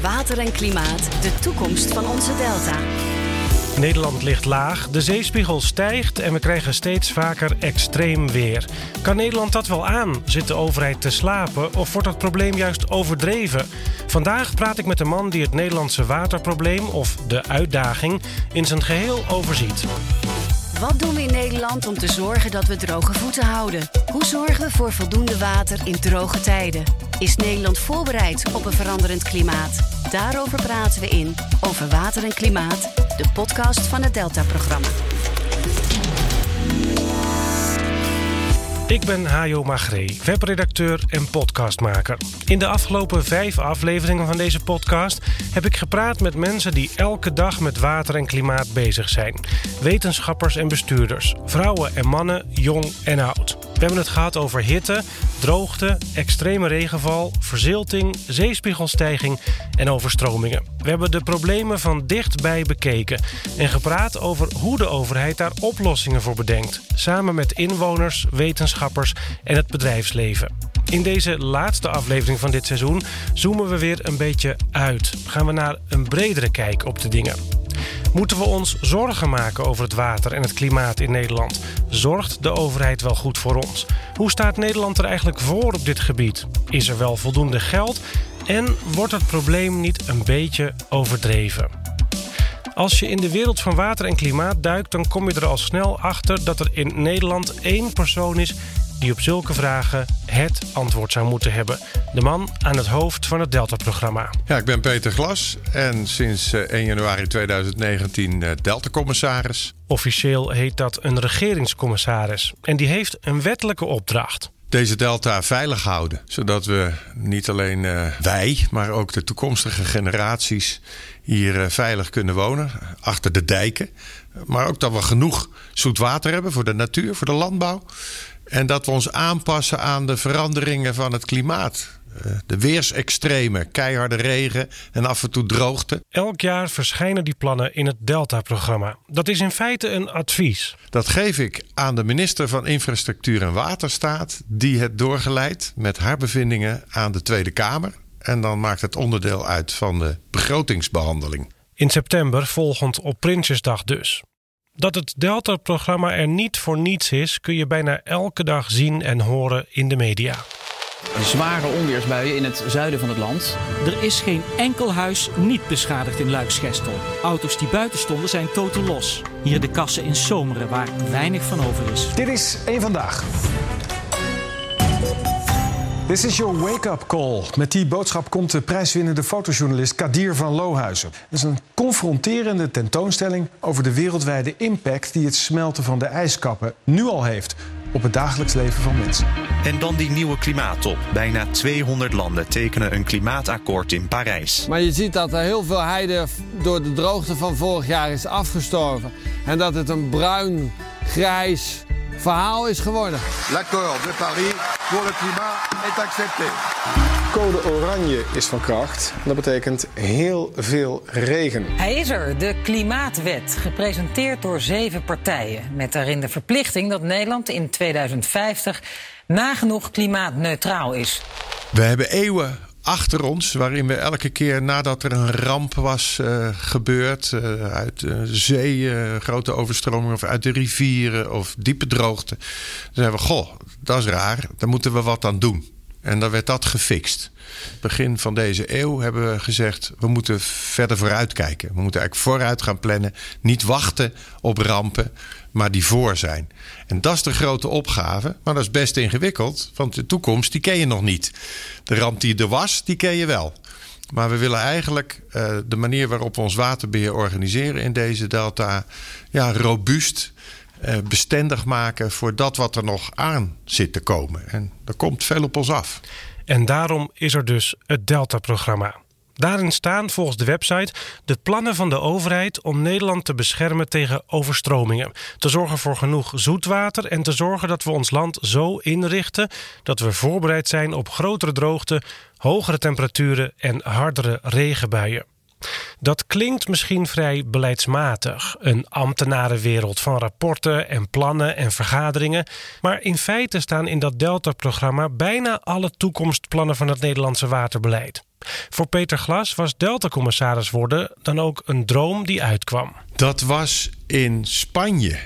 water en klimaat, de toekomst van onze delta. Nederland ligt laag, de zeespiegel stijgt en we krijgen steeds vaker extreem weer. Kan Nederland dat wel aan? Zit de overheid te slapen of wordt het probleem juist overdreven? Vandaag praat ik met een man die het Nederlandse waterprobleem of de uitdaging in zijn geheel overziet. Wat doen we in Nederland om te zorgen dat we droge voeten houden? Hoe zorgen we voor voldoende water in droge tijden? Is Nederland voorbereid op een veranderend klimaat? Daarover praten we in Over Water en Klimaat, de podcast van het Delta-programma. Ik ben Hajo Magree, webredacteur en podcastmaker. In de afgelopen vijf afleveringen van deze podcast heb ik gepraat met mensen die elke dag met water en klimaat bezig zijn. Wetenschappers en bestuurders, vrouwen en mannen, jong en oud. We hebben het gehad over hitte, droogte, extreme regenval, verzilting, zeespiegelstijging en overstromingen. We hebben de problemen van dichtbij bekeken en gepraat over hoe de overheid daar oplossingen voor bedenkt, samen met inwoners, wetenschappers en het bedrijfsleven. In deze laatste aflevering van dit seizoen zoomen we weer een beetje uit. Gaan we naar een bredere kijk op de dingen. Moeten we ons zorgen maken over het water en het klimaat in Nederland? Zorgt de overheid wel goed voor ons? Hoe staat Nederland er eigenlijk voor op dit gebied? Is er wel voldoende geld? En wordt het probleem niet een beetje overdreven? Als je in de wereld van water en klimaat duikt, dan kom je er al snel achter dat er in Nederland één persoon is die op zulke vragen het antwoord zou moeten hebben. De man aan het hoofd van het Delta-programma. Ja, ik ben Peter Glas en sinds 1 eh, januari 2019 eh, Delta-commissaris. Officieel heet dat een regeringscommissaris. En die heeft een wettelijke opdracht deze delta veilig houden. Zodat we niet alleen uh, wij, maar ook de toekomstige generaties hier uh, veilig kunnen wonen. Achter de dijken. Maar ook dat we genoeg zoet water hebben voor de natuur, voor de landbouw. En dat we ons aanpassen aan de veranderingen van het klimaat. Eh, de weersextremen, keiharde regen en af en toe droogte. Elk jaar verschijnen die plannen in het Delta-programma. Dat is in feite een advies. Dat geef ik aan de minister van Infrastructuur en Waterstaat, die het doorgeleidt met haar bevindingen aan de Tweede Kamer. En dan maakt het onderdeel uit van de begrotingsbehandeling. In september, volgend op Prinsjesdag dus. Dat het Delta-programma er niet voor niets is, kun je bijna elke dag zien en horen in de media. Zware onweersbuien in het zuiden van het land. Er is geen enkel huis niet beschadigd in Luiksgestel. Auto's die buiten stonden zijn totaal los. Hier de kassen in Zomeren waar weinig van over is. Dit is één vandaag. This is your wake-up call. Met die boodschap komt de prijswinnende fotojournalist Kadir van Lohuizen. Het is een confronterende tentoonstelling over de wereldwijde impact die het smelten van de ijskappen nu al heeft op het dagelijks leven van mensen. En dan die nieuwe klimaattop. Bijna 200 landen tekenen een klimaatakkoord in Parijs. Maar je ziet dat er heel veel heide door de droogte van vorig jaar is afgestorven. En dat het een bruin, grijs, verhaal is geworden. L'accord de Paris pour le climat est accepté. Code oranje is van kracht. Dat betekent heel veel regen. Hij is er, de Klimaatwet, gepresenteerd door zeven partijen. Met daarin de verplichting dat Nederland in 2050 nagenoeg klimaatneutraal is. We hebben eeuwen achter ons, waarin we elke keer nadat er een ramp was uh, gebeurd, uh, uit de zee, uh, grote overstromingen of uit de rivieren of diepe droogte, dan zeiden we: Goh, dat is raar, daar moeten we wat aan doen. En dan werd dat gefixt. Begin van deze eeuw hebben we gezegd: we moeten verder vooruit kijken. We moeten eigenlijk vooruit gaan plannen. Niet wachten op rampen, maar die voor zijn. En dat is de grote opgave. Maar dat is best ingewikkeld, want de toekomst die ken je nog niet. De ramp die er was, die ken je wel. Maar we willen eigenlijk uh, de manier waarop we ons waterbeheer organiseren in deze delta ja, robuust bestendig maken voor dat wat er nog aan zit te komen. En er komt veel op ons af. En daarom is er dus het Delta-programma. Daarin staan volgens de website de plannen van de overheid om Nederland te beschermen tegen overstromingen. Te zorgen voor genoeg zoetwater en te zorgen dat we ons land zo inrichten dat we voorbereid zijn op grotere droogte, hogere temperaturen en hardere regenbuien. Dat klinkt misschien vrij beleidsmatig, een ambtenarenwereld van rapporten en plannen en vergaderingen, maar in feite staan in dat Delta-programma bijna alle toekomstplannen van het Nederlandse waterbeleid. Voor Peter Glas was Delta-commissaris worden dan ook een droom die uitkwam. Dat was in Spanje.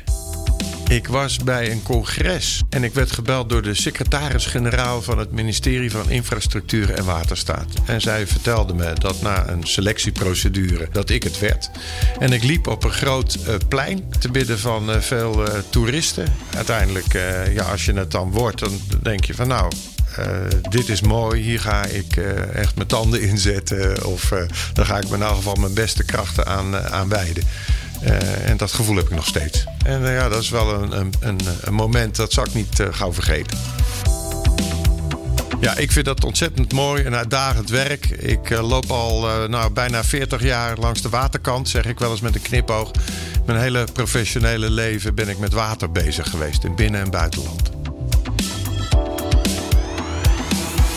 Ik was bij een congres en ik werd gebeld door de secretaris-generaal van het ministerie van Infrastructuur en Waterstaat. En zij vertelde me dat na een selectieprocedure dat ik het werd. En ik liep op een groot uh, plein te bidden van uh, veel uh, toeristen. Uiteindelijk, ja, als je het dan wordt, dan denk je van nou, dit is mooi, hier ga ik echt mijn tanden inzetten. Of uh, dan ga ik in ieder geval mijn beste krachten aan, aan wijden. En dat gevoel heb ik nog steeds. En ja, dat is wel een, een, een, moment dat zal ik niet gauw vergeten. Ja, ik vind dat ontzettend mooi en uitdagend werk. Ik loop al nou, bijna 40 jaar langs de waterkant, zeg ik wel eens met een knipoog. Mijn hele professionele leven ben ik met water bezig geweest in binnen- en buitenland.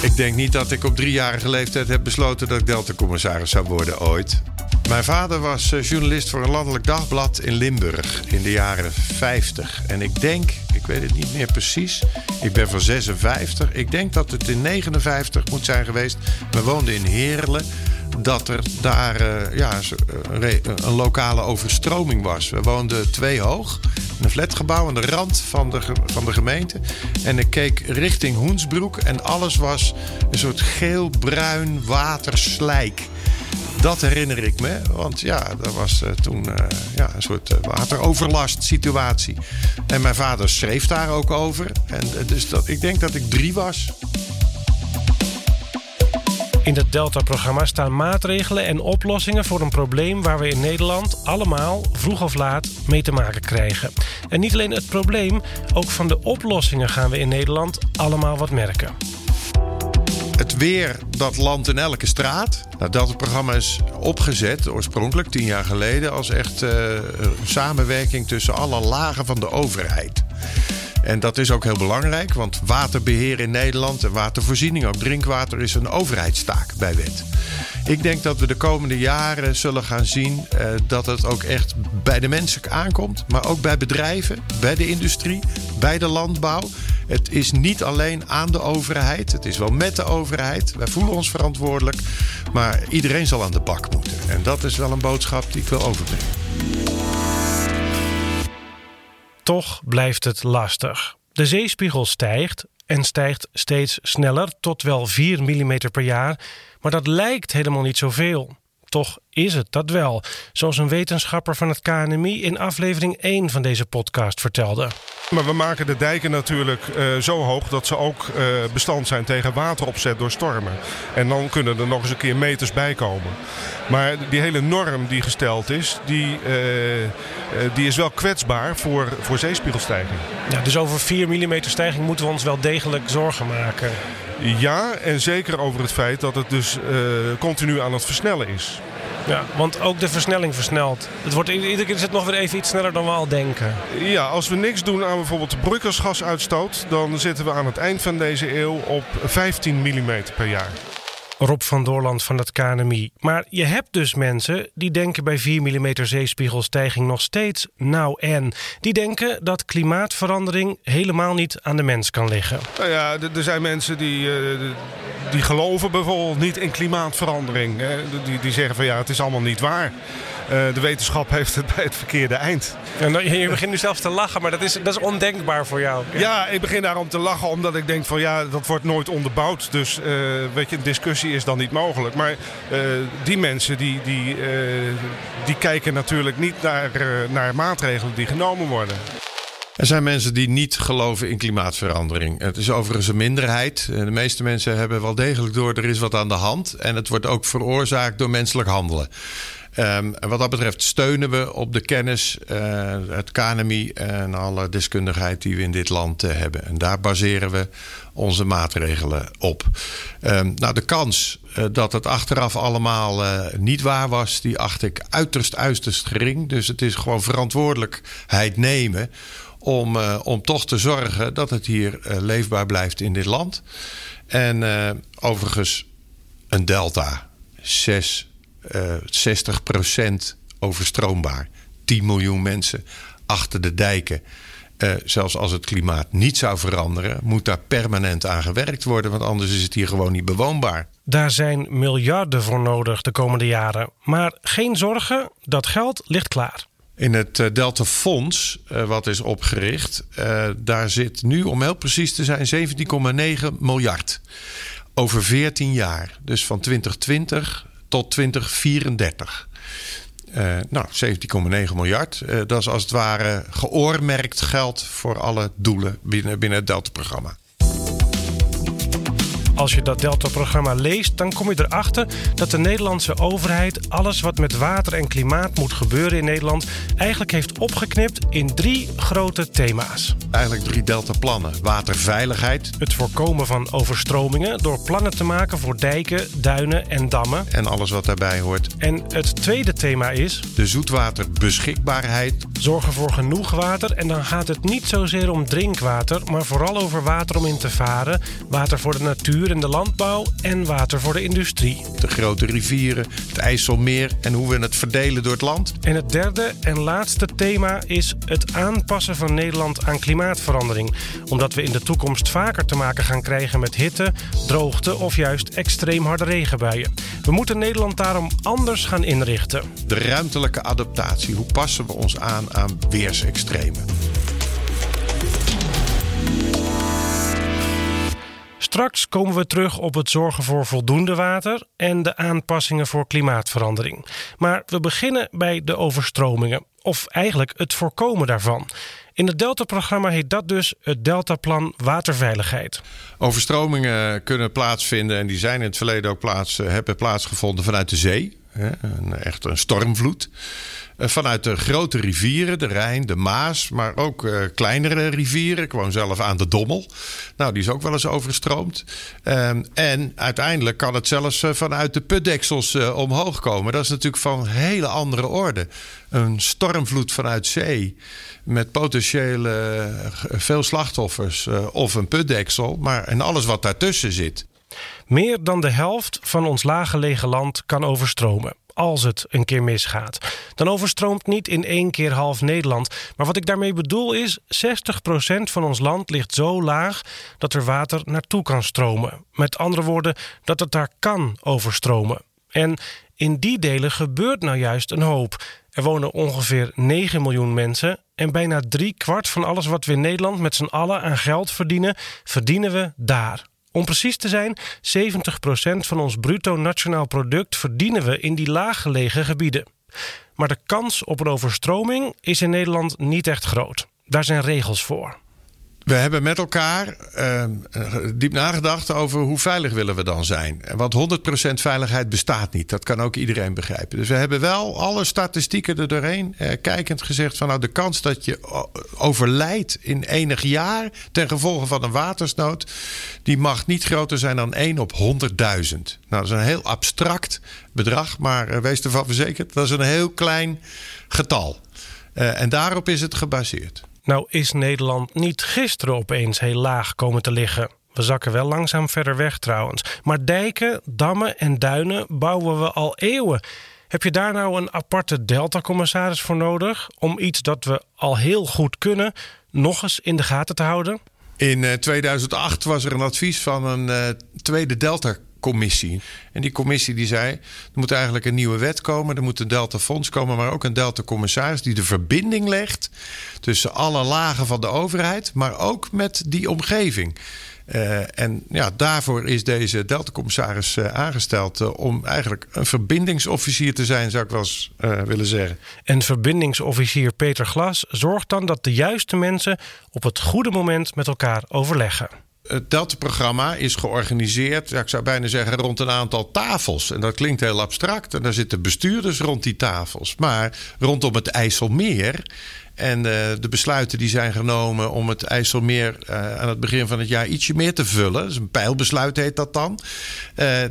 Ik denk niet dat ik op driejarige leeftijd heb besloten dat ik Delta-commissaris zou worden ooit. Mijn vader was eh, journalist voor een landelijk dagblad in Limburg in de jaren 50. En ik denk, ik weet het niet meer precies, ik ben van 56. Ik denk dat het in 59 moet zijn geweest. We woonden in Heerlen dat er daar uh, ja, een lokale overstroming was. We woonden twee hoog in een flatgebouw aan de rand van de, van de gemeente. En ik keek richting Hoensbroek en alles was een soort geel-bruin waterslijk. Dat herinner ik me, want ja, dat was uh, toen uh, ja, een soort uh, wateroverlast situatie. En mijn vader schreef daar ook over. En dus dat, ik denk dat ik drie was. In het Delta-programma staan maatregelen en oplossingen voor een probleem waar we in Nederland allemaal vroeg of laat mee te maken krijgen. En niet alleen het probleem, ook van de oplossingen gaan we in Nederland allemaal wat merken. Het weer dat landt in elke straat. Nou, dat programma is opgezet oorspronkelijk tien jaar geleden als echt uh, samenwerking tussen alle lagen van de overheid. En dat is ook heel belangrijk, want waterbeheer in Nederland en watervoorziening, ook drinkwater, is een overheidstaak bij wet. Ik denk dat we de komende jaren zullen gaan zien uh, dat het ook echt bij de mensen aankomt, maar ook bij bedrijven, bij de industrie, bij de landbouw. Het is niet alleen aan de overheid, het is wel met de overheid. Wij voelen ons verantwoordelijk, maar iedereen zal aan de bak moeten. En dat is wel een boodschap die ik wil overbrengen. Toch blijft het lastig. De zeespiegel stijgt en stijgt steeds sneller, tot wel 4 mm per jaar. Maar dat lijkt helemaal niet zoveel. Toch is het dat wel, zoals een wetenschapper van het KNMI in aflevering 1 van deze podcast vertelde. Maar we maken de dijken natuurlijk uh, zo hoog dat ze ook uh, bestand zijn tegen wateropzet door stormen. En dan kunnen er nog eens een keer meters bij komen. Maar die hele norm die gesteld is, die, uh, die is wel kwetsbaar voor, voor zeespiegelstijging. Ja, dus over 4 mm stijging moeten we ons wel degelijk zorgen maken. Ja, en zeker over het feit dat het dus continu aan het versnellen is. Ja, want ook de versnelling versnelt. Het wordt, iedere keer is het nog weer even iets sneller dan we al denken. Ja, als we niks doen aan bijvoorbeeld de broeikasgasuitstoot... dan zitten we aan het eind van deze eeuw op 15 mm per jaar. Rob van Doorland van het KNMI. Maar je hebt dus mensen die denken bij 4 mm zeespiegelstijging nog steeds nou en. Die denken dat klimaatverandering helemaal niet aan de mens kan liggen. Nou ja, er zijn mensen die, uh, die geloven bijvoorbeeld niet in klimaatverandering. Die, die zeggen van ja, het is allemaal niet waar. Uh, de wetenschap heeft het bij het verkeerde eind. Ja, nou, je begint nu zelfs te lachen, maar dat is, dat is ondenkbaar voor jou. Ja. ja, ik begin daarom te lachen omdat ik denk van ja, dat wordt nooit onderbouwd. Dus uh, weet je, een discussie is dan niet mogelijk. Maar uh, die mensen die, die, die kijken natuurlijk niet naar, naar maatregelen die genomen worden. Er zijn mensen die niet geloven in klimaatverandering. Het is overigens een minderheid. De meeste mensen hebben wel degelijk door er is wat aan de hand. En het wordt ook veroorzaakt door menselijk handelen. Um, en wat dat betreft steunen we op de kennis, uh, het KNMI en alle deskundigheid die we in dit land uh, hebben. En daar baseren we onze maatregelen op. Um, nou, de kans uh, dat het achteraf allemaal niet waar was, die acht ik uiterst, uiterst gering. Dus het is gewoon verantwoordelijkheid nemen om, om toch te zorgen dat het hier leefbaar blijft in dit land. En overigens, een delta, 6 uh, 60% overstroombaar. 10 miljoen mensen achter de dijken. Uh, zelfs als het klimaat niet zou veranderen, moet daar permanent aan gewerkt worden, want anders is het hier gewoon niet bewoonbaar. Daar zijn miljarden voor nodig de komende jaren. Maar geen zorgen, dat geld ligt klaar. In het uh, Delta Fonds, uh, wat is opgericht, daar zit nu, om heel precies te zijn, 17,9 miljard. Over 14 jaar. Dus van 2020 tot 2034. Uh, nou, 17,9 miljard. Uh, dat is als het ware geoormerkt geld voor alle doelen binnen, binnen het Delta-programma. Als je dat Delta-programma leest, dan kom je erachter dat de Nederlandse overheid alles wat met water en klimaat moet gebeuren in Nederland eigenlijk heeft opgeknipt in drie grote thema's. Eigenlijk drie Delta-plannen: waterveiligheid, het voorkomen van overstromingen door plannen te maken voor dijken, duinen en dammen en alles wat daarbij hoort. En het tweede thema is de zoetwaterbeschikbaarheid. Zorgen voor genoeg water en dan gaat het niet zozeer om drinkwater, maar vooral over water om in te varen, water voor de natuur in de landbouw en water voor de industrie. De grote rivieren, het IJsselmeer en hoe we het verdelen door het land. En het derde en laatste thema is het aanpassen van Nederland aan klimaatverandering. Omdat we in de toekomst vaker te maken gaan krijgen met hitte, droogte of juist extreem harde regenbuien. We moeten Nederland daarom anders gaan inrichten. De ruimtelijke adaptatie. Hoe passen we ons aan aan weersextremen? Straks komen we terug op het zorgen voor voldoende water en de aanpassingen voor klimaatverandering. Maar we beginnen bij de overstromingen, of eigenlijk het voorkomen daarvan. In het Delta-programma heet dat dus het Deltaplan Waterveiligheid. Overstromingen kunnen plaatsvinden en die zijn in het verleden ook plaats, hebben plaatsgevonden vanuit de zee. Echt een stormvloed. Eh, vanuit de grote rivieren, de Rijn, de Maas, maar ook uh, kleinere rivieren. Ik woon zelf aan de Dommel. Nou, die is ook wel eens overstroomd. Um, en uiteindelijk kan het zelfs uh, vanuit de putdeksels omhoog komen. Dat is natuurlijk van hele andere orde. Een stormvloed vanuit zee met potentiële veel slachtoffers of een putdeksel, maar en alles wat daartussen zit. Meer dan de helft van ons laaggelegen land kan overstromen als het een keer misgaat. Dan overstroomt niet in één keer half Nederland. Maar wat ik daarmee bedoel is: 60% van ons land ligt zo laag dat er water naartoe kan stromen. Met andere woorden, dat het daar kan overstromen. En in die delen gebeurt nou juist een hoop. Er wonen ongeveer 9 miljoen mensen en bijna drie kwart van alles wat we in Nederland met z'n allen aan geld verdienen, verdienen we daar. Om precies te zijn, 70% van ons bruto nationaal product verdienen we in die laaggelegen gebieden. Maar de kans op een overstroming is in Nederland niet echt groot. Daar zijn regels voor. We hebben met elkaar uh, diep nagedacht over hoe veilig willen we dan zijn. Want 100% veiligheid bestaat niet. Dat kan ook iedereen begrijpen. Dus we hebben wel alle statistieken er doorheen uh, kijkend gezegd van nou de kans dat je overlijdt in enig jaar ten gevolge van een watersnood, die mag niet groter zijn dan 1 op 100.000. Nou, dat is een heel abstract bedrag, maar uh, wees ervan verzekerd, dat is een heel klein getal. en daarop is het gebaseerd. Nou is Nederland niet gisteren opeens heel laag komen te liggen. We zakken wel langzaam verder weg trouwens. Maar dijken, dammen en duinen bouwen we al eeuwen. Heb je daar nou een aparte Delta-commissaris voor nodig om iets dat we al heel goed kunnen nog eens in de gaten te houden? In 2008 was er een advies van een uh, tweede Delta commissie. En die commissie die zei: er moet eigenlijk een nieuwe wet komen, er moet een Delta Fonds komen, maar ook een Delta Commissaris die de verbinding legt tussen alle lagen van de overheid, maar ook met die omgeving. Uh, en ja, daarvoor is deze Delta-commissaris uh, aangesteld uh, om eigenlijk een verbindingsofficier te zijn, zou ik wel eens willen zeggen. En verbindingsofficier Peter Glas zorgt dan dat de juiste mensen op het goede moment met elkaar overleggen. Het Delta-programma is georganiseerd, ja, ik zou bijna zeggen, rond een aantal tafels. En dat klinkt heel abstract. En daar zitten bestuurders rond die tafels. Maar rondom het IJsselmeer en uh, de besluiten die zijn genomen om het IJsselmeer uh, aan het begin van het jaar ietsje meer te vullen. Dus een pijlbesluit heet dat dan.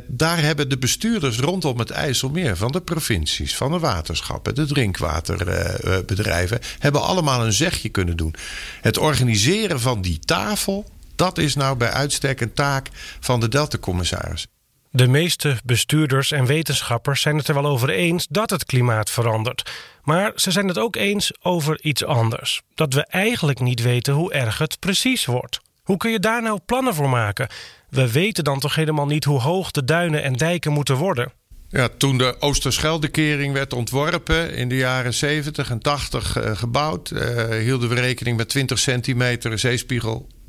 Daar hebben de bestuurders rondom het IJsselmeer van de provincies, van de waterschappen, de drinkwaterbedrijven, hebben allemaal een zegje kunnen doen. Het organiseren van die tafel dat is nou bij uitstek een taak van de Delta-commissaris. De meeste bestuurders en wetenschappers zijn het er wel over eens dat het klimaat verandert. Maar ze zijn het ook eens over iets anders. Dat we eigenlijk niet weten hoe erg het precies wordt. Hoe kun je daar nou plannen voor maken? We weten dan toch helemaal niet hoe hoog de duinen en dijken moeten worden? Ja, toen de Oosterscheldekering werd ontworpen in de jaren 70 en 80 uh, gebouwd, uh, hielden we rekening met 20 centimeter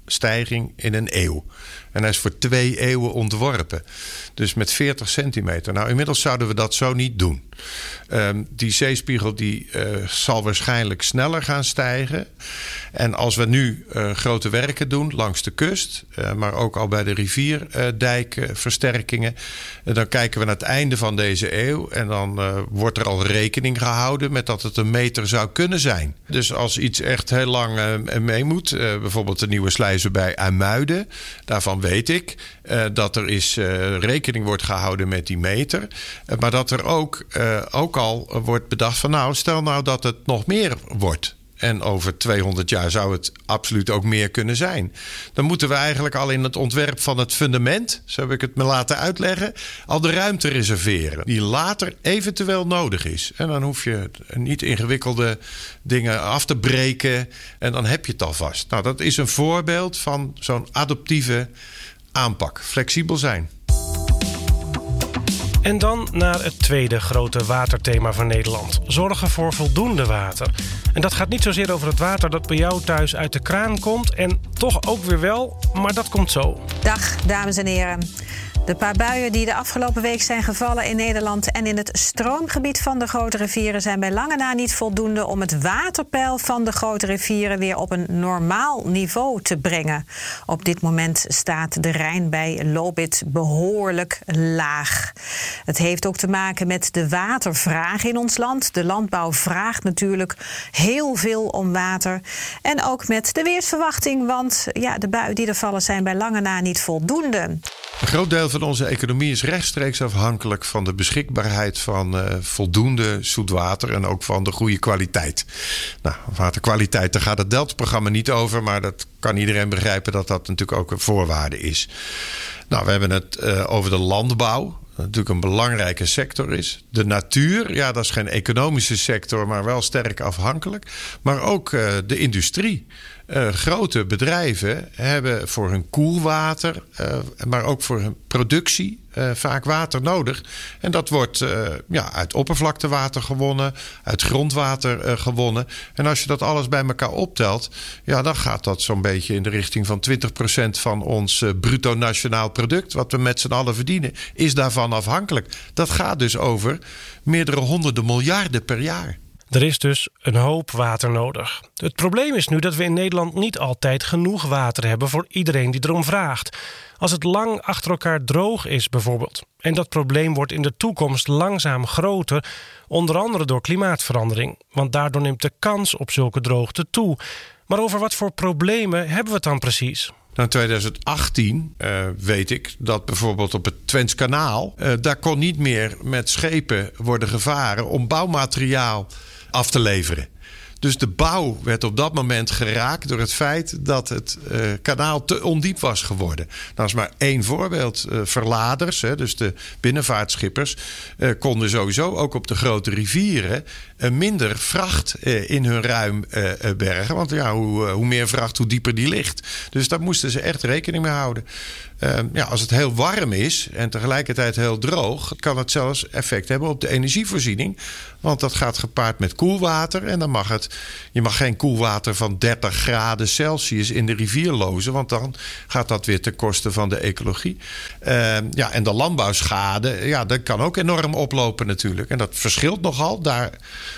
zeespiegelstijging in een eeuw. En hij is voor twee eeuwen ontworpen. Dus met 40 centimeter. Nou, inmiddels zouden we dat zo niet doen. Um, die zeespiegel die, uh, zal waarschijnlijk sneller gaan stijgen. En als we nu uh, grote werken doen langs de kust, uh, maar ook al bij de rivierdijkversterkingen, dan kijken we naar het einde van deze eeuw. En dan wordt er al rekening gehouden met dat het een meter zou kunnen zijn. Dus als iets echt heel lang mee moet, bijvoorbeeld de nieuwe slijzer bij IJmuiden, daarvan weet ik uh, dat er is, uh, rekening wordt gehouden met die meter. Uh, maar dat er ook, ook al wordt bedacht van nou, stel nou dat het nog meer wordt. En over 200 jaar zou het absoluut ook meer kunnen zijn. Dan moeten we eigenlijk al in het ontwerp van het fundament, zo heb ik het me laten uitleggen, al de ruimte reserveren. Die later eventueel nodig is. En dan hoef je niet ingewikkelde dingen af te breken. En dan heb je het alvast. Nou, dat is een voorbeeld van zo'n adoptieve aanpak. Flexibel zijn. En dan naar het tweede grote waterthema van Nederland: zorgen voor voldoende water. En dat gaat niet zozeer over het water dat bij jou thuis uit de kraan komt. En toch ook weer wel, maar dat komt zo. Dag, dames en heren. De paar buien die de afgelopen week zijn gevallen in Nederland en in het stroomgebied van de grote rivieren zijn bij lange na niet voldoende om het waterpeil van de grote rivieren weer op een normaal niveau te brengen. Op dit moment staat de Rijn bij Lobit behoorlijk laag. Het heeft ook te maken met de watervraag in ons land. De landbouw vraagt natuurlijk heel veel om water. En ook met de weersverwachting, want ja, de buien die er vallen zijn bij lange na niet voldoende. Een groot deel van onze economie is rechtstreeks afhankelijk van de beschikbaarheid van uh, voldoende zoet water en ook van de goede kwaliteit. Nou, waterkwaliteit, daar gaat het Delta-programma niet over, maar dat kan iedereen begrijpen dat dat natuurlijk ook een voorwaarde is. Nou, we hebben het uh, over de landbouw natuurlijk een belangrijke sector is. De natuur, ja, dat is geen economische sector, maar wel sterk afhankelijk. Maar ook uh, de industrie. Uh, grote bedrijven hebben voor hun koelwater, uh, maar ook voor hun productie uh, vaak water nodig. En dat wordt ja, uit oppervlaktewater gewonnen, uit grondwater gewonnen. En als je dat alles bij elkaar optelt, ja, dan gaat dat zo'n beetje in de richting van 20% van ons bruto nationaal product, wat we met z'n allen verdienen, is daarvan afhankelijk. Dat gaat dus over meerdere honderden miljarden per jaar. Er is dus een hoop water nodig. Het probleem is nu dat we in Nederland niet altijd genoeg water hebben voor iedereen die erom vraagt. Als het lang achter elkaar droog is, bijvoorbeeld. En dat probleem wordt in de toekomst langzaam groter, onder andere door klimaatverandering. Want daardoor neemt de kans op zulke droogte toe. Maar over wat voor problemen hebben we het dan precies? Nou, in 2018 uh, weet ik dat bijvoorbeeld op het Twents kanaal... Uh, daar kon niet meer met schepen worden gevaren om bouwmateriaal af te leveren. Dus de bouw werd op dat moment geraakt door het feit dat het uh, kanaal te ondiep was geworden. Dat is maar één voorbeeld. Verladers, hè, dus de binnenvaartschippers, konden sowieso ook op de grote rivieren minder vracht in hun ruim bergen. Want ja, hoe, hoe meer vracht, hoe dieper die ligt. Dus daar moesten ze echt rekening mee houden. ja, als het heel warm is en tegelijkertijd heel droog, kan het zelfs effect hebben op de energievoorziening. Want dat gaat gepaard met koelwater en dan mag het je mag geen koelwater van 30 graden Celsius in de rivier lozen, want dan gaat dat weer ten koste van de ecologie. Uh, ja, en de landbouwschade, ja, dat kan ook enorm oplopen natuurlijk. En dat verschilt nogal. Daar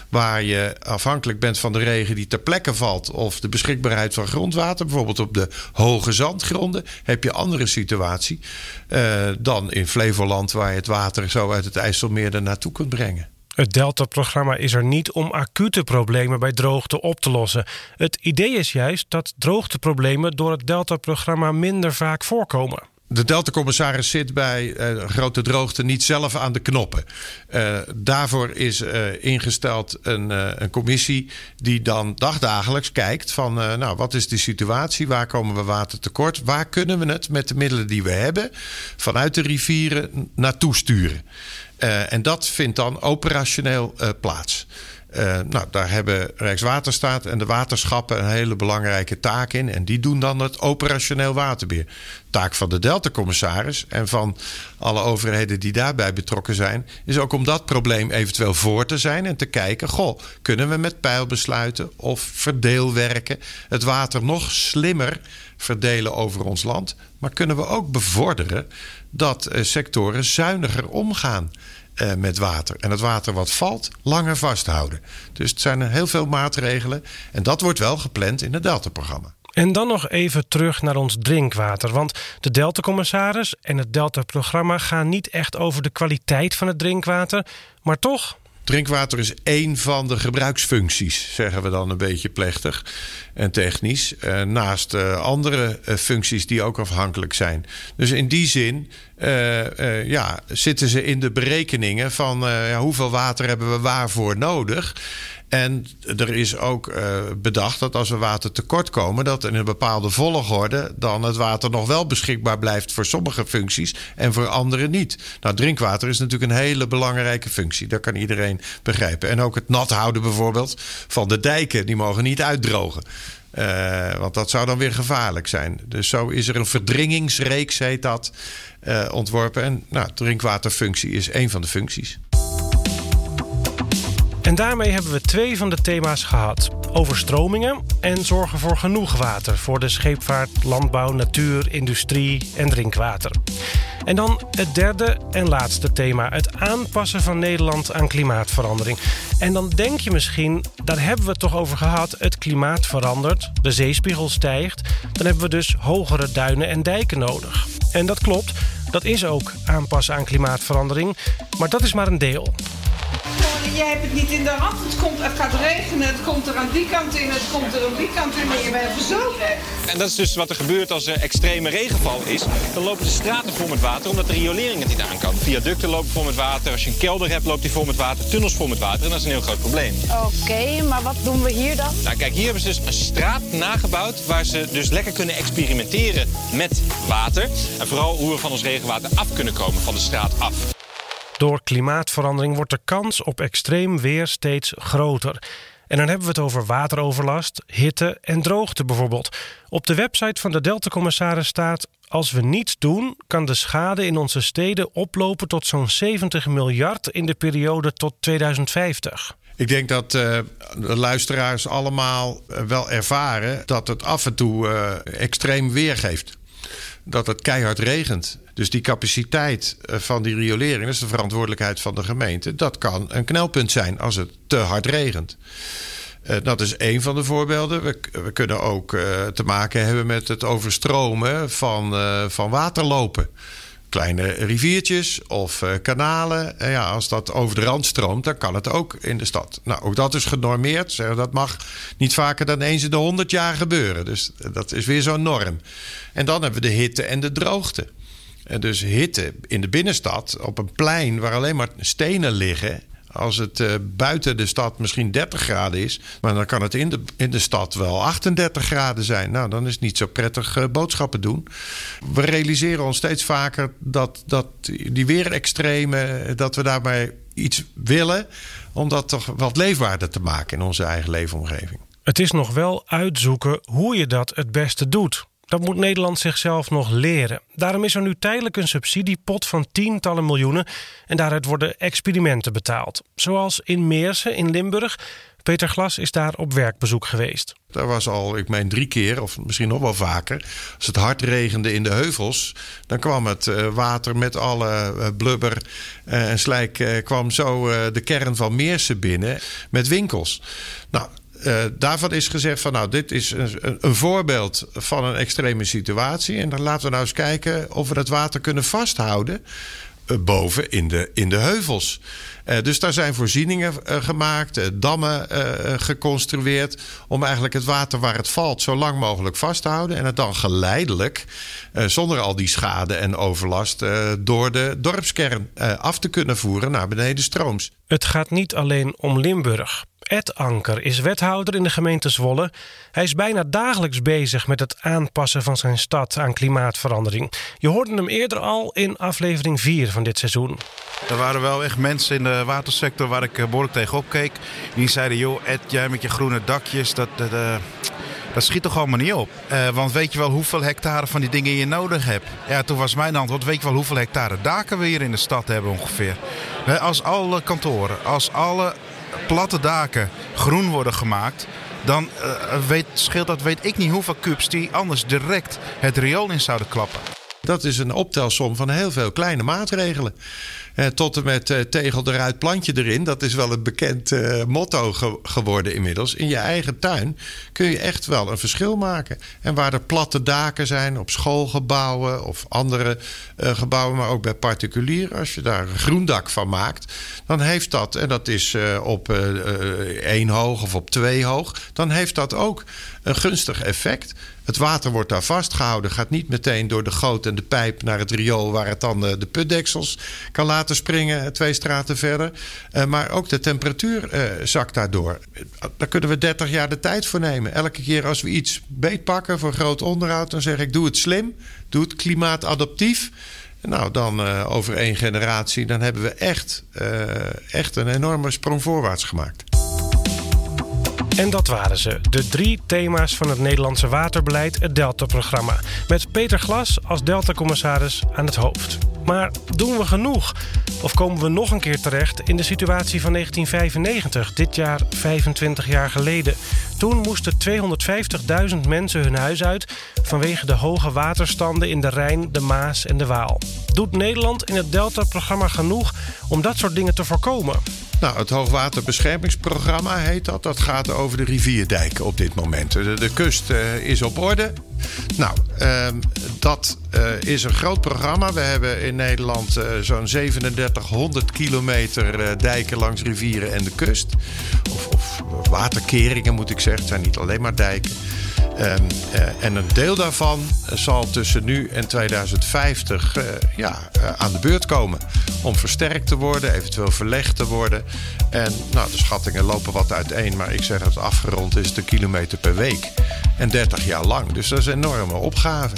waar je afhankelijk bent van de regen die ter plekke valt of de beschikbaarheid van grondwater, bijvoorbeeld op de hoge zandgronden, heb je andere situatie uh, dan in Flevoland, waar je het water zo uit het IJsselmeer er naartoe kunt brengen. Het Delta-programma is er niet om acute problemen bij droogte op te lossen. Het idee is juist dat droogteproblemen door het Delta-programma minder vaak voorkomen. De Delta-commissaris zit bij uh, grote droogte niet zelf aan de knoppen. Uh, daarvoor is uh, ingesteld een, een, commissie die dan dagdagelijks kijkt van nou, wat is de situatie, waar komen we water tekort, waar kunnen we het met de middelen die we hebben vanuit de rivieren naartoe sturen. en dat vindt dan operationeel plaats. Uh, nou, daar hebben Rijkswaterstaat en de waterschappen een hele belangrijke taak in. En die doen dan het operationeel waterbeheer. Taak van de Delta-commissaris en van alle overheden die daarbij betrokken zijn, is ook om dat probleem eventueel voor te zijn en te kijken: goh, kunnen we met pijlbesluiten of verdeelwerken het water nog slimmer verdelen over ons land? Maar kunnen we ook bevorderen dat uh, sectoren zuiniger omgaan? Uh, met water. En het water wat valt, langer vasthouden. Dus het zijn heel veel maatregelen. En dat wordt wel gepland in het Delta-programma. En dan nog even terug naar ons drinkwater. Want de Delta-commissaris en het Delta-programma gaan niet echt over de kwaliteit van het drinkwater. Maar toch, Drinkwater is één van de gebruiksfuncties, zeggen we dan een beetje plechtig en technisch. Eh, naast uh, andere uh, functies die ook afhankelijk zijn. Dus in die zin ja, zitten ze in de berekeningen van hoeveel water hebben we waarvoor nodig. En er is ook uh, bedacht dat als we water tekort komen, dat in een bepaalde volgorde dan het water nog wel beschikbaar blijft voor sommige functies en voor andere niet. Nou, drinkwater is natuurlijk een hele belangrijke functie. Dat kan iedereen begrijpen. En ook het nat houden bijvoorbeeld van de dijken, die mogen niet uitdrogen. Uh, want dat zou dan weer gevaarlijk zijn. Dus zo is er een verdringingsreeks, heet dat, uh, ontworpen. En nou, drinkwaterfunctie is één van de functies. En daarmee hebben we twee van de thema's gehad: overstromingen en zorgen voor genoeg water voor de scheepvaart, landbouw, natuur, industrie en drinkwater. En dan het derde en laatste thema: het aanpassen van Nederland aan klimaatverandering. En dan denk je misschien, daar hebben we het toch over gehad: het klimaat verandert, de zeespiegel stijgt, dan hebben we dus hogere duinen en dijken nodig. En dat klopt, dat is ook aanpassen aan klimaatverandering, maar dat is maar een deel jij hebt het niet in de hand. Het, komt, het gaat regenen, het komt er aan die kant in, het komt er aan die kant in en je bent verzopen. En dat is dus wat er gebeurt als er extreme regenval is. Dan lopen de straten vol met water omdat de riolering het niet aan kan. Viaducten lopen vol met water. Als je een kelder hebt, loopt die vol met water. Tunnels vol met water. En dat is een heel groot probleem. Oké, maar wat doen we hier dan? Nou, kijk, hier hebben ze dus een straat nagebouwd waar ze dus lekker kunnen experimenteren met water. En vooral hoe we van ons regenwater af kunnen komen, van de straat af. Door klimaatverandering wordt de kans op extreem weer steeds groter. En dan hebben we het over wateroverlast, hitte en droogte bijvoorbeeld. Op de website van de Delta-commissaris staat: Als we niets doen, kan de schade in onze steden oplopen tot zo'n 70 miljard in de periode tot 2050. Ik denk dat uh, de luisteraars allemaal eh, wel ervaren dat het af en toe uh, extreem weer geeft. Dat het keihard regent. Dus die capaciteit eh, van die riolering, dat is de verantwoordelijkheid van de gemeente. Dat kan een knelpunt zijn als het te hard regent. Uh, dat is één van de voorbeelden. We, we kunnen ook uh, te maken hebben met het overstromen van, van waterlopen. Kleine riviertjes of kanalen. En ja, als dat over de rand stroomt, dan kan het ook in de stad. Nou, ook dat is genormeerd. Dat mag niet vaker dan eens in de honderd jaar gebeuren. Dus dat is weer zo'n norm. En dan hebben we de hitte en de droogte. Dus hitte in de binnenstad op een plein waar alleen maar stenen liggen. Als het uh, buiten de stad misschien 30 graden is, maar dan kan het in de, in de stad wel 38 graden zijn. Nou, dan is het niet zo prettig uh, boodschappen doen. We realiseren ons steeds vaker dat, dat die weerextreme, dat we daarbij iets willen om dat toch wat leefbaarder te maken in onze eigen leefomgeving. Het is nog wel uitzoeken hoe je dat het beste doet. Dat moet Nederland zichzelf nog leren. Daarom is er nu tijdelijk een subsidiepot van tientallen miljoenen en daaruit worden experimenten betaald. Zoals in Meersen in Limburg. Peter Glas is daar op werkbezoek geweest. Daar was al, ik meen drie keer, of misschien nog wel vaker. Als het hard regende in de heuvels, dan kwam het eh, water met alle eh, blubber eh, en slijk kwam zo de kern van Meersen binnen met winkels. Nou, uh, daarvan is gezegd van nou, dit is een, een, voorbeeld van een extreme situatie. En dan laten we nou eens kijken of we dat water kunnen vasthouden eh, boven in de, in de heuvels. Uh, dus daar zijn voorzieningen gemaakt, dammen geconstrueerd. om eigenlijk het water waar het valt zo lang mogelijk vast te houden. En het dan geleidelijk, zonder al die schade en overlast. door de dorpskern af te kunnen voeren naar beneden strooms. Het gaat niet alleen om Limburg. Ed Anker is wethouder in de gemeente Zwolle. Hij is bijna dagelijks bezig met het aanpassen van zijn stad aan klimaatverandering. Je hoorde hem eerder al in aflevering 4 van dit seizoen. Er waren wel echt mensen in de watersector waar ik behoorlijk tegenop keek. Die zeiden: Joh, Ed, jij met je groene dakjes, dat. dat uh, dat schiet toch allemaal niet op. Uh, want weet je wel hoeveel hectare van die dingen je nodig hebt? Ja, toen was mijn antwoord. Weet je wel hoeveel hectare daken we hier in de stad hebben ongeveer? Als alle kantoren, als alle platte daken groen worden gemaakt, dan uh, weet, scheelt dat weet ik niet hoeveel kubs die anders direct het riool in zouden klappen. Dat is een optelsom van heel veel kleine maatregelen. Eh, tot en met eh, tegel eruit, plantje erin. Dat is wel een bekend eh, motto geworden inmiddels. In je eigen tuin kun je echt wel een verschil maken. En waar er platte daken zijn op schoolgebouwen of andere gebouwen, maar ook bij particulier, als je daar een groendak van maakt, dan heeft dat, en dat is op één hoog of op twee hoog, dan heeft dat ook een gunstig effect. Het water wordt daar vastgehouden, gaat niet meteen door de goot en de pijp naar het riool waar het dan de putdeksels kan laten springen, eh, twee straten verder. Uh, maar ook de temperatuur zakt daardoor. Daar kunnen we 30 jaar de tijd voor nemen. Elke keer als we iets beetpakken voor groot onderhoud, dan zeg ik: doe het slim, doe het klimaatadaptief. Nou, dan over één generatie, dan hebben we echt, echt een enorme sprong voorwaarts gemaakt. En dat waren ze, de drie thema's van het Nederlandse waterbeleid, het Delta-programma. Met Peter Glas als Delta-commissaris aan het hoofd. Maar doen we genoeg? Of komen we nog een keer terecht in de situatie van 1995, dit jaar 25 jaar geleden? Toen moesten 250.000 mensen hun huis uit vanwege de hoge waterstanden in de Rijn, de Maas en de Waal. Doet Nederland in het Delta-programma genoeg om dat soort dingen te voorkomen? Nou, het Hoogwaterbeschermingsprogramma heet dat. Dat gaat over de rivierdijken op dit moment. De, kust uh, is op orde. Nou, uh, dat uh, is een groot programma. We hebben in Nederland uh, zo'n 3700 kilometer dijken langs rivieren en de kust. Of, of waterkeringen moet ik zeggen. Het zijn niet alleen maar dijken. Um, uh, en een deel daarvan zal tussen nu en 2050 uh, ja, uh, aan de beurt komen. Om versterkt te worden, eventueel verlegd te worden. En nou, de schattingen lopen wat uiteen, maar ik zeg dat afgerond is de kilometer per week. En 30 jaar lang. Dus dat is een enorme opgave.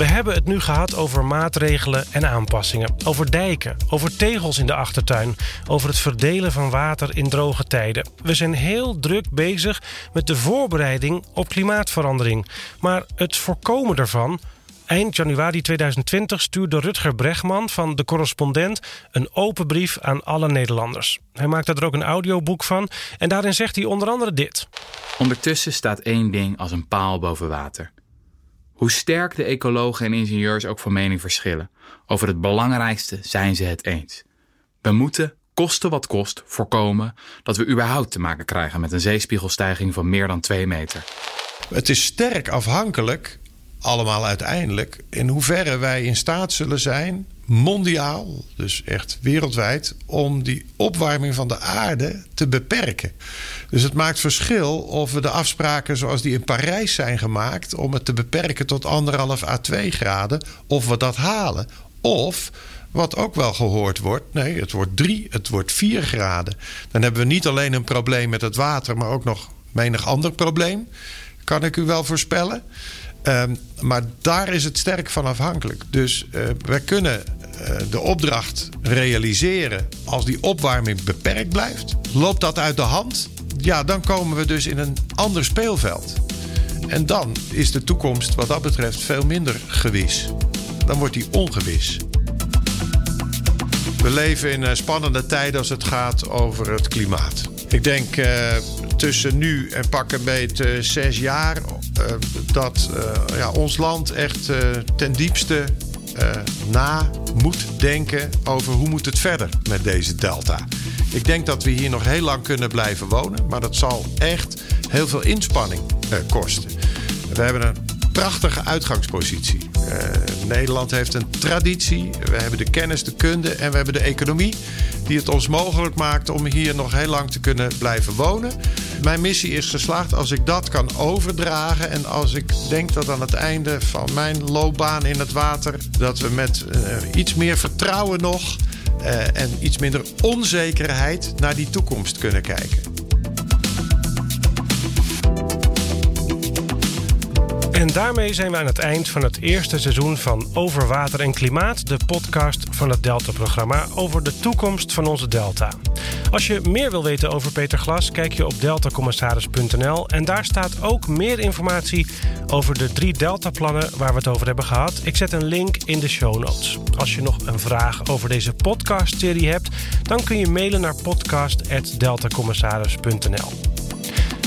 We hebben het nu gehad over maatregelen en aanpassingen. Over dijken, over tegels in de achtertuin, over het verdelen van water in droge tijden. We zijn heel druk bezig met de voorbereiding op klimaatverandering. Maar het voorkomen daarvan. Eind januari 2020 stuurde Rutger Bregman van De Correspondent een open brief aan alle Nederlanders. Hij maakte er ook een audioboek van en daarin zegt hij onder andere dit. Ondertussen staat één ding als een paal boven water. Hoe sterk de ecologen en ingenieurs ook van mening verschillen, over het belangrijkste zijn ze het eens. We moeten, koste wat kost, voorkomen dat we überhaupt te maken krijgen met een zeespiegelstijging van meer dan 2 meter. Het is sterk afhankelijk, allemaal uiteindelijk, in hoeverre wij in staat zullen zijn mondiaal, dus echt wereldwijd, om die opwarming van de aarde te beperken. Dus het maakt verschil of we de afspraken zoals die in Parijs zijn gemaakt, om het te beperken tot anderhalf à 2 graden, of we dat halen. Of wat ook wel gehoord wordt. Nee, het wordt 3, het wordt 4 graden. Dan hebben we niet alleen een probleem met het water, maar ook nog menig ander probleem. Kan ik u wel voorspellen. Um, maar daar is het sterk van afhankelijk. Dus uh, wij kunnen uh, de opdracht realiseren als die opwarming beperkt blijft. Loopt dat uit de hand? Ja, dan komen we dus in een ander speelveld. En dan is de toekomst wat dat betreft veel minder gewis. Dan wordt die ongewis. We leven in spannende tijden als het gaat over het klimaat. Ik denk uh, tussen nu en pak een beetje zes jaar uh, dat ja, ons land echt ten diepste na moet denken over hoe moet het verder met deze delta. Ik denk dat we hier nog heel lang kunnen blijven wonen, maar dat zal echt heel veel inspanning kosten. We hebben een prachtige uitgangspositie. Uh, Nederland heeft een traditie. We hebben de kennis, de kunde en we hebben de economie die het ons mogelijk maakt om hier nog heel lang te kunnen blijven wonen. Mijn missie is geslaagd als ik dat kan overdragen en als ik denk dat aan het einde van mijn loopbaan in het water dat we met uh, iets meer vertrouwen nog uh, en iets minder onzekerheid naar die toekomst kunnen kijken. En daarmee zijn we aan het eind van het eerste seizoen van Over Water en Klimaat, de podcast van het Delta-programma over de toekomst van onze Delta. Als je meer wil weten over Peter Glas, kijk je op deltacommissaris.nl en daar staat ook meer informatie over de drie Delta-plannen waar we het over hebben gehad. Ik zet een link in de show notes. Als je nog een vraag over deze podcast-serie hebt, dan kun je mailen naar podcast.deltacommissaris.nl.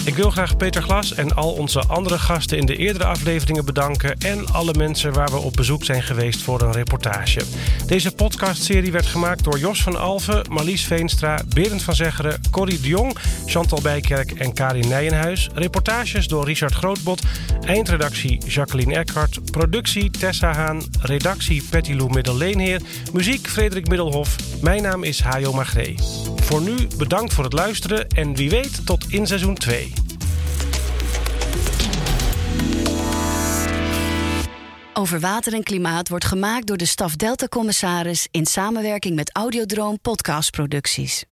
Ik wil graag Peter Glas en al onze andere gasten in de eerdere afleveringen bedanken en alle mensen waar we op bezoek zijn geweest voor een reportage. Deze podcastserie werd gemaakt door Jos van Alven, Marlies Veenstra, Berend van Zeggeren, Corrie de Jong, Chantal Bijkerk en Karin Nijenhuis. Reportages door Richard Grootbot, eindredactie Jacqueline Eckhart, productie Tessa Haan, redactie Petty Lou Middelleenheer, muziek Frederik Middelhof. Mijn naam is Hajo Magree. Voor nu bedankt voor het luisteren en wie weet tot in seizoen 2. Over water en klimaat wordt gemaakt door de staf Delta Commissaris in samenwerking met Audiodroom Podcastproducties.